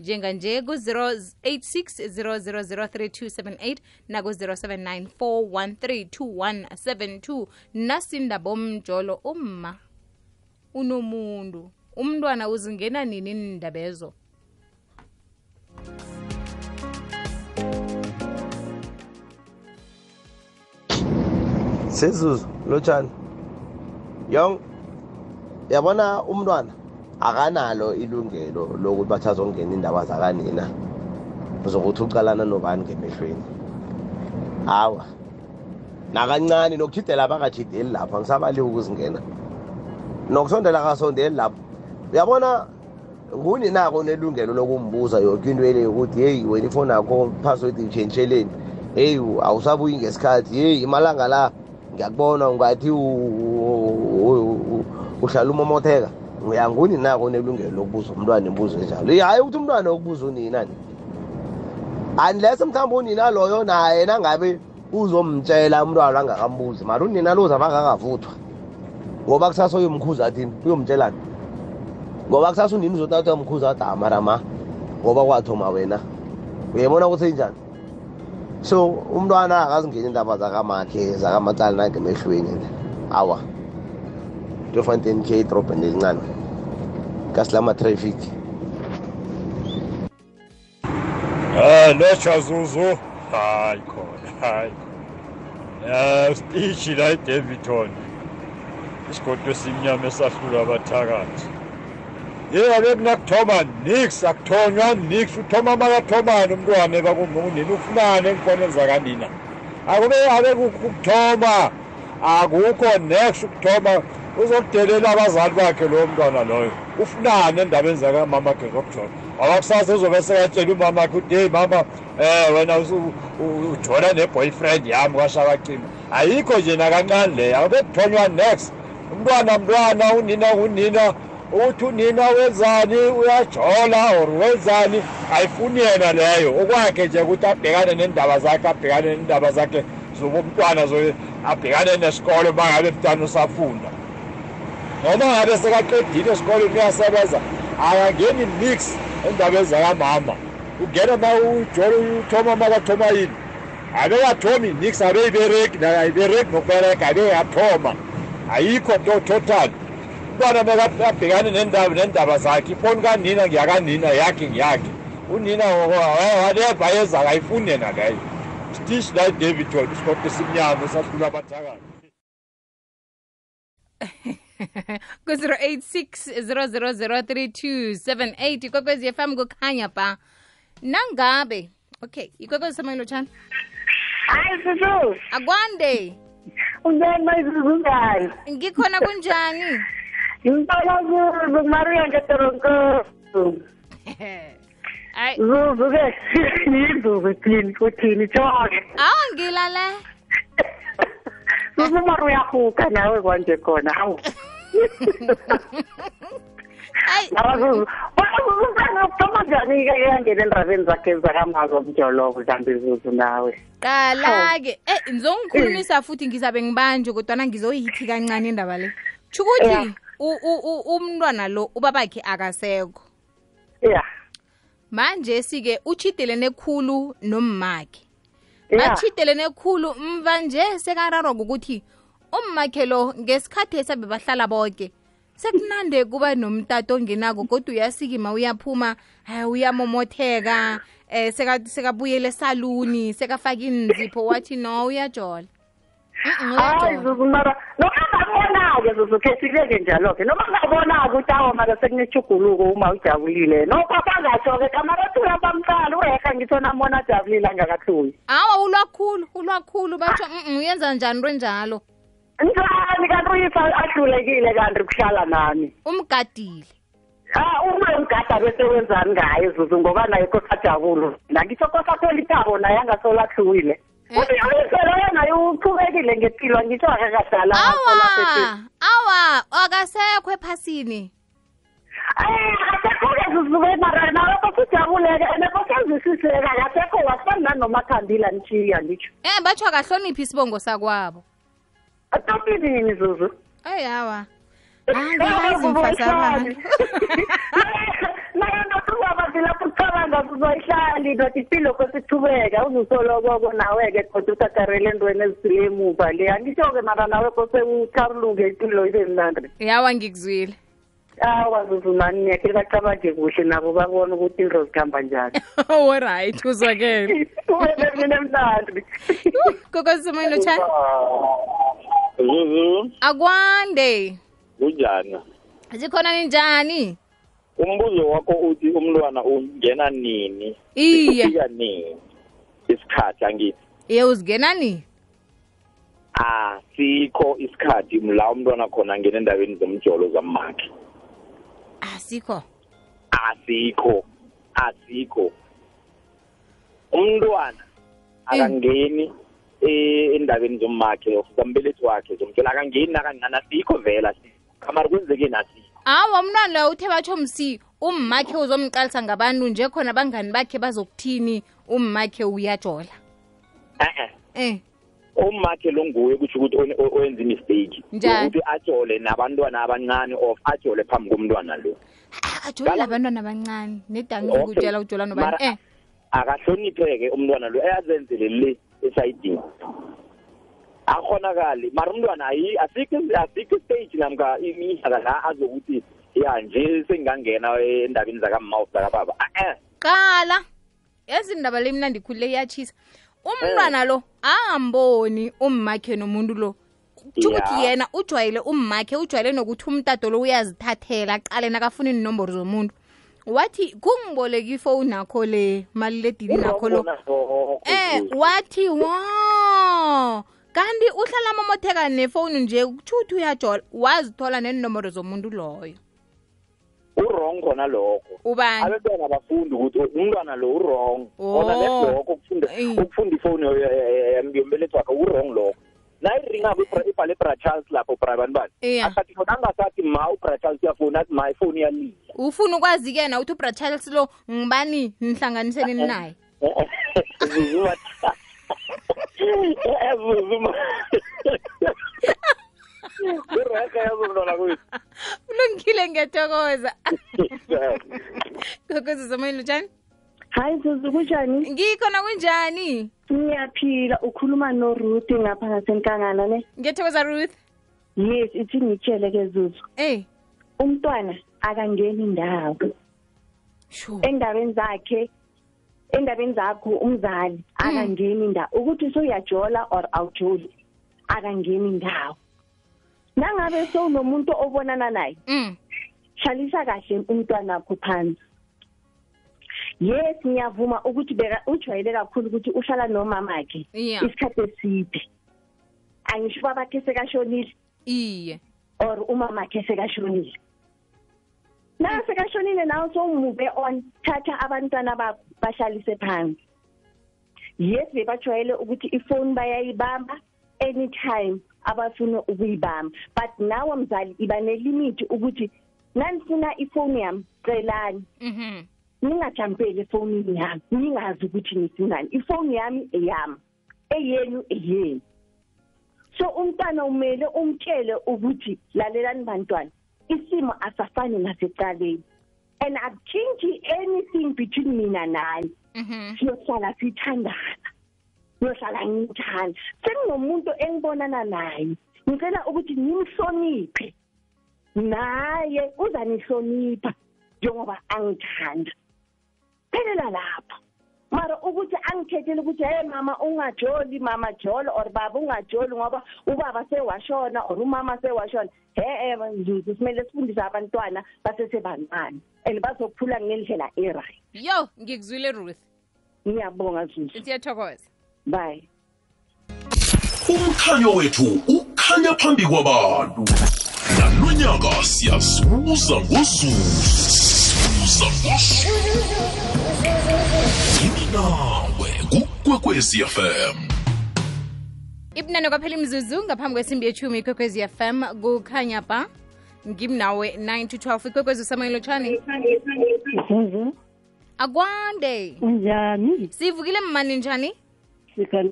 njenganje ku-086 0003278 naku-079 4132172 nasindaba omjolo umma. Unomuntu umntwana uzingena nini indabezo sezuzu lotshani. Yong yabona umntwana akanalo ilungelo lokuthi bathi azongena indaba zakanina zokuthi ucalana nobani ngemehlweni hawa nakancane nokujidela abakajideli lapho angisabaliwe ukuzingena nokusondela kasondeli lapho uyabona nguni nako nelungelo lokumbuza yoke into ele yokuthi heyi wena ifoni yakho password itshentsheleni heyi awusabuyi ngesikhathi heyi imalanga la ngiyakubona ungathi uhlala umomotheka uyanguni nako nelungelo lokubuza umntwana imbuzo enjalo. Hayi ukuthi umntwana okubuza unina ni? Unless mhlawumbe unina loyo naye nangabe uzomtshela umntwana angakambuzi mari unina lo zabe angakavuthwa ngoba kusasa uyomkhuza athini uyomtshelani ngoba kusasa unini uzothatha umkhuza athi amara ma ngoba kwathoma wena. Uyabona ukuthi enjani so umntwana akazingeni indaba zakamakhe zakamacala nangemehlweni awa tofanten khe idrobheni elincane. Kasilama traffic Ah, lotsha zuzu. Hayi khona, hayi. Ya, stichi la eDavidton. Isigodo simnyama esahlula abathakathi. Yebo bekunakuthoma nix akuthonywa nix uthoma makathomani umntwana ebakunini ufunane enkoneni zakanina. Akube abe ukuthoma akukho next ukuthoma uzokudelela abazali bakhe lowo mntwana loyo. Ufunane endabeni zakamama akhe zokujona ngoba kusasa uzobe sekatshela umama akhe uthi heyi mama um wena usu- u- ujona ne-boyfriend yami kwashakacima ayikho nje nakancane leyo akube kuthonywa next. Umntwana mntwana unina unina ukuthi unina wenzani? Uyajola or wenzani? Ayifuni yena leyo. Okwakhe nje ukuthi abhekane nendaba zakhe abhekane nendaba zakhe zobumntwana zo- abhekane nesikole uma ngabe mntwana usafunda. Noma ngabe sekaqedile esikoleni uyasebenza akangeni mix endabeni zakamama. Ungena ma ujole uthoma makathoma yini? Abekathomi nix abeyibereki naye ayibereki nokubereka abeyathoma ayikho nto total. Umntwana bekabhekane nendaba nendaba zakhe ifoni kanina ngiyakanina yakhe ngiyakhe. Unina whatever yezaka ayifuni yena leyo. Stish la davidton isikoti esimnyama esahlula abathakazi ku-086 0003278 ikwekwezi fm kukhanya ba nangabe okay ikwekwezi samayelotshana hayi susu akwande. Unjani mayizuzu njani ngikhona kunjani? Ngimthola maria ngetoronko ayi zuzu ke yinzuzu thini uthini tshoke awu ngilale. Zuzu mari uyahuka nawe kwanje khona hawu ayi nawa zuzu wena zuzu uthoma njani-ke yangena endabeni zakhe zakamazo mjolovo mhlambe zuzu nawe qala-ke eh ngizongikhulumisa futhi ngizabe ngibanje kodwana ngizoyithi kancane indaba le. Tshukuthi Yeah. u- u- u- umntwana lo ubabakhe akasekho. Ya manje sike uchidelene khulu nommakhe. Ya bachidelene khulu mva nje sekararwa ukuthi ummakhe lo ngesikhathi esabe bahlala bonke sekunande kuba nomtato ongenako kodwa uyasikima uyaphuma hayi uyamomotheka eh seka sekabuyela esaluni sekafaka inzipho wathi no uyajola. Mm, mm, hayi uyajola. zuzu mara noma ngabona-ke zuzu khethileke njalo-ke noma ngabona-ke ukuthi awa mara sekunechuguluko uma ujabulile nopapa ngatsho-ke kamarathula bamqala ureha ngitho namona ajabulile angakathuli awa ulwakhulu ulwakhulu batsho "Mm, mm, uyenza njani lwenjalo njani kanti uyisa ahlulekile kanti kuhlala nami. Umgadile. Ah, uma umgada bese wenzani ngayo zuzu ngoba naye kosajabulo nangitsho kosatholiphabo naye angasolahluwile Eh. uthi uyiselo yena uqhubekile ngempilo ngitsho akakadala awa akasekho ephasini. Akasekho-ke zuzuke mara nawe kosujabuleke ene kosenzisiseka akasekho wasani nanomakhambila nitshiya nditsho eh batsho akahloniphi isibongo sakwabo atambili imizuzu eyi hawa. Eh, eh, Angibazi mfazi abantu naye nokukwaba phela kucabanga kuzoyihlali nothi silokho sithubeka uzusolokoko nawe-ke kodwa utakarele entweni ezisile emuva le angisho-ke mara nawe kosewutharuluke impilo ibe mnandi yawa ngikuzwile. Awa zuzumani yakhe bacabange kuhle nabo babona ukuthi into zihamba njani? Oright uzwakele wena mina mnandi Zuzu, akwande kunjani? zikhona ninjani Umbuzo wakho uthi umntwana ungena nini? iye Ufika nini? Isikhathi angithi. ye uzingena nini Ah, sikho isikhathi la umntwana khona ngena endaweni zomjolo zamakhe. asikho Asikho. Asikho. Umntwana akangeni eh endabeni zomakhe of zombelethi wakhe zomtshela akangeni nakancane asikho vela kamari kwenzeke nasikho. awa umntwana loyo uthe batsho msi ummakhe uzomqalisa ngabantu nje khona abangani bakhe bazokuthini? Ummakhe uyajola. Eh eh. ummakhe lo nguye kusho ukuthi owenza imistake. Ukuthi ajole nabantwana abancane of ajole phambi komntwana lo. Ajolile abantwana abancane. Nedangi ukutshela ujola nobani? Eh akahlonipheke umntwana lo ayazenzele le esayidini akhonakali mara umntwana ayi- asikho stage namka iminyaka la azokuthi ya nje sengingangena endabeni zakamma zakababa. Eh. Qala. Yazi indaba le mnandi khulu le iyatshisa umntwana lo angamboni ummakhe nomuntu lo. Ukuthi yena ujwayele ummakhe ujwayele nokuthi umtato lo uyazithathela aqale nakafuna inomboro zomuntu wathi kungiboleka ifowuni nakho le maliledini nakho lo. eh wathi wo. Kanti uhlala momotheka nefowuni nje kuthuthi uyajola wazithola nenomboro zomuntu loyo. Urong khona lokho. Abantwana bafundi ukuthi umntwana lo urong ona nelokho lokho ukufunda Eh. ukufunda ifowuni yombelethi wakhe urong lokho nayirinabe ipale e brachance lapho bra abantu bani asathi khona angasathi ma ubrachance uyafoni athi ma ifoni yalile ufuna ukwazi-ke uthi ukuthi ubrachance lo ngibani nihlanganiseni naye? Zuzuma ngiyathokoza. Kokozizomani lutshani hayi zuzu kunjani? Ngikhona kunjani ngiyaphila ukhuluma noruth ngapha ngasenkangala ne. Ngiyathokoza ruth. Yes ithi ngitshele ke zuzu. Ey umntwana akangeni indawo sure endabeni zakhe endabeni zakho umzali akangeni indawo ukuthi soyajola or awujoli akangeni indawo nangabe sowunomuntu obonana naye mm hlalisa kahle umntwana wakho phansi. Yes ngiyavuma ukuthi beka ujwayele kakhulu ukuthi uhlala nomamakhe. Yeah. isikhathi eside. Angisho babakhe sekashonile. Iye. Or umamakhe sekashonile. Na sekashonile nawe sowumove on thatha abantwana bakho bahlalise phansi. Yes bebajwayele ukuthi ifoni bayayibamba anytime abafuna ukuyibamba. But nawe mzali iba nelimit ukuthi nanifuna ifoni yami celani mhm. Ningajampeli efonini yami ningazi ukuthi nifunani ifoni yami eyami eyenu eyenu. So umntwana umele umtshele ukuthi lalelani bantwana isimo asafani nasecaleni. And akutshintshi anything between mina nani. Mhm. Siyohlala sithandana siyohlala ngithanda. Senginomuntu engibonana naye ngicela ukuthi nimhloniphe. Naye uzanihlonipha njengoba angithanda. Phelela lapho mara ukuthi angikhethele ukuthi hey mama ungajoli mama jolo or baba ungajoli ngoba ubaba sewashona or umama sewashona. He eh nzuzu kumele sifundise abantwana basesebancane and bazokhula ngendlela e-right. Yo ngikuzwile ruth. Ngiyabonga zuzu. Siyathokoza. Bye. Umkhanyo wethu ukhanya phambi kwabantu. Nalonyaka siyazuza ngozuza ngozuza yimi nawe kukwekwezi fm ibunane kwaphela imzuzu ngaphambi kwesimbi yethumi ikwekwezi fm kukhanya ba ngimnawe 9 to 12 ikwekwezi usamoyelo lotshani Zuzu, akwande unjani? sivukile mmani njani Sikani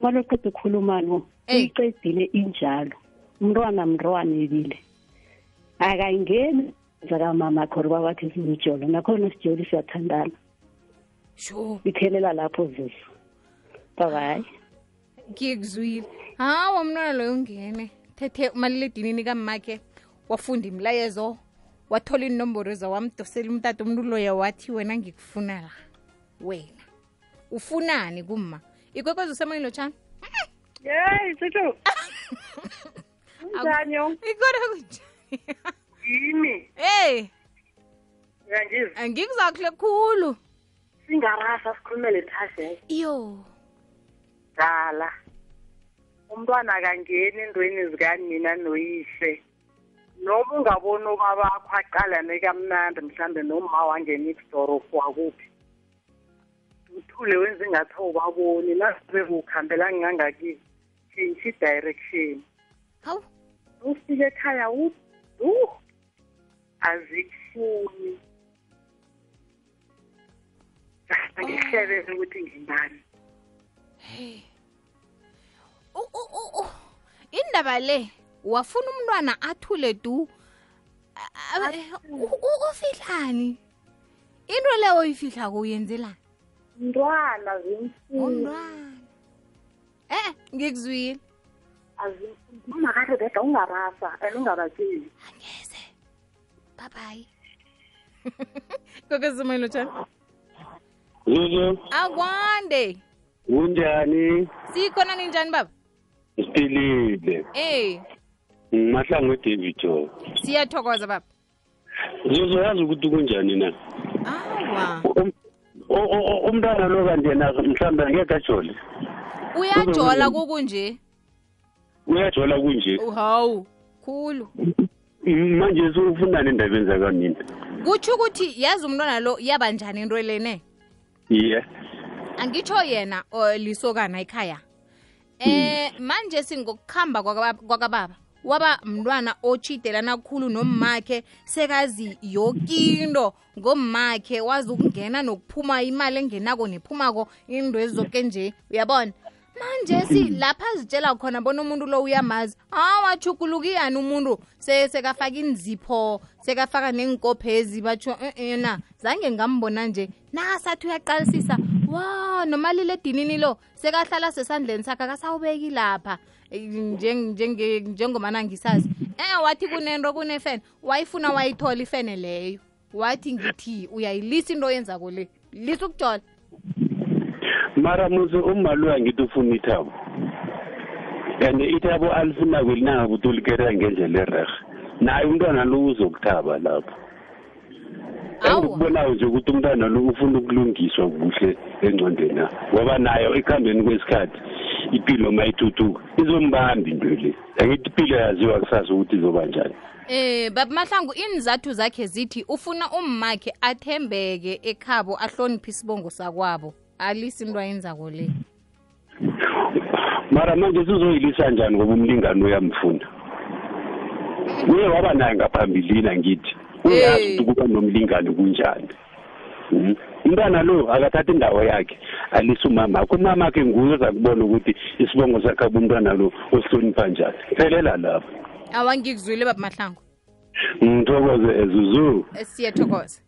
maloqeda ukukhuluma lo. Uyiqedile injalo. Umntwana mntwana ebile. Akangeni zakamama khori wathi zimjolo. Nakhona sijoli siyathandana. sure iphelela lapho zizo babayi ngikuzwile. Hawa umntwana loyo ungene. Thethe umaliledinini kammakhe wafunda imlayezo wathola inomboro zawamdosela umtata umuntu loya wathi wena ngikufuna la. Wena. Ufunani kumma? Ikwekwezi usemoyini lotshani yeyi sithu ikona kunjani yimi hey! Uyangizi angikuzakuhle khulu. Singarasa sikhulumele phasi iyo dala. Umntwana akangeni endweni zikanina noyise. Noma ungaboni ubabakho aqalane kamnandi mhlambe noma wangena ikudoro wakuphi uthule wenza ingathi awubaboni nabe kukhambela ngangakini change i-direction. Hawu. Ufike ekhaya udu azikufuni. Angihlebele ukuthi ngingani U- u- u- u- indaba le wafuna umntwana athule du? Ufihlani? Into le oyifihlako uyenzelani mntwana umntwana. Eh ngikuzwile. Azimfuni. Mama kade beda ungarasa and ungabatsheli. Angeze. Babayi kokezimayelo tshani Zuzu, akwande kunjani? sikhona ninjani baba? Siphilile. e-david o siyathokoza baba. Zuzu yazi ukuthi kunjani na? awa. Um- Umntwana lo kanje na mhlawumbe angeke ajole. uyajola kukunje Uyajola kunje. hawu. Khulu Manje sufundani endabeni zakanina. kutsho ukuthi yazi umntwana lo yabanjani into lene? Ye. Angitsho yena lisokana ekhaya. Eh manje singokukhamba kwakaba- kwakababa waba mntwana otshidelana khulu nommakhe sekazi yokinto ngommakhe wazi ukungena nokuphuma imali engenako nephumako into ezizoke nje uyabona manje si lapha azitshela khona bona umuntu lo uyamazi. Awachuguluka iyani umuntu. Sekafaka inzipho sekafaka nenkophezi batsho eh na. Zange ngambona nje nasathi uyaqalisisa? Wa nomalile edinini lo sekahlala sesandleni sakhe akasawubeki lapha. Eh, njengomana ngisazi um wathi kunento kunefene. Wayifuna wayithola ifene leyo. Wathi ngithi uyayilisa into oyenza le. Lisa ukujola Mara muzo umaluya ngithi ufuna ithabo. Yani ithabo alifunako linanga ukuthi ulikera ngendlela ererhe. Naye umntwana lo uzokuthaba lapho. awa engikubonayo nje ukuthi umntwana lo ufuna ukulungiswa kuhle engcondweni ngoba nayo ekuhambeni kwesikhathi impilo mayithuthuka izombamba into le angithi impilo yaziwa kusasa ukuthi izoba njani Eh baba Mahlangu inizathu zakhe zithi ufuna ummakhe athembeke ekhabo ahloniphe isibongo sakwabo alisi into ayenzako le? Mara manje sizoyilisa njani ngoba umlingani uyamfuna uye waba naye ngaphambilini angithi uyazi Eh. ukuthi ukuba nomlingani kunjani? Mhm. umntwana lo akathatha indawo yakhe. Alise umamakhe umamakhe nguye oza kubona ukuthi isibongo sakhe abumntwana lo usihlonipha njani. Phelela lapho. Awangikuzwile baba Mahlangu. Ngithokoze ezuzu Eh, siyathokoza.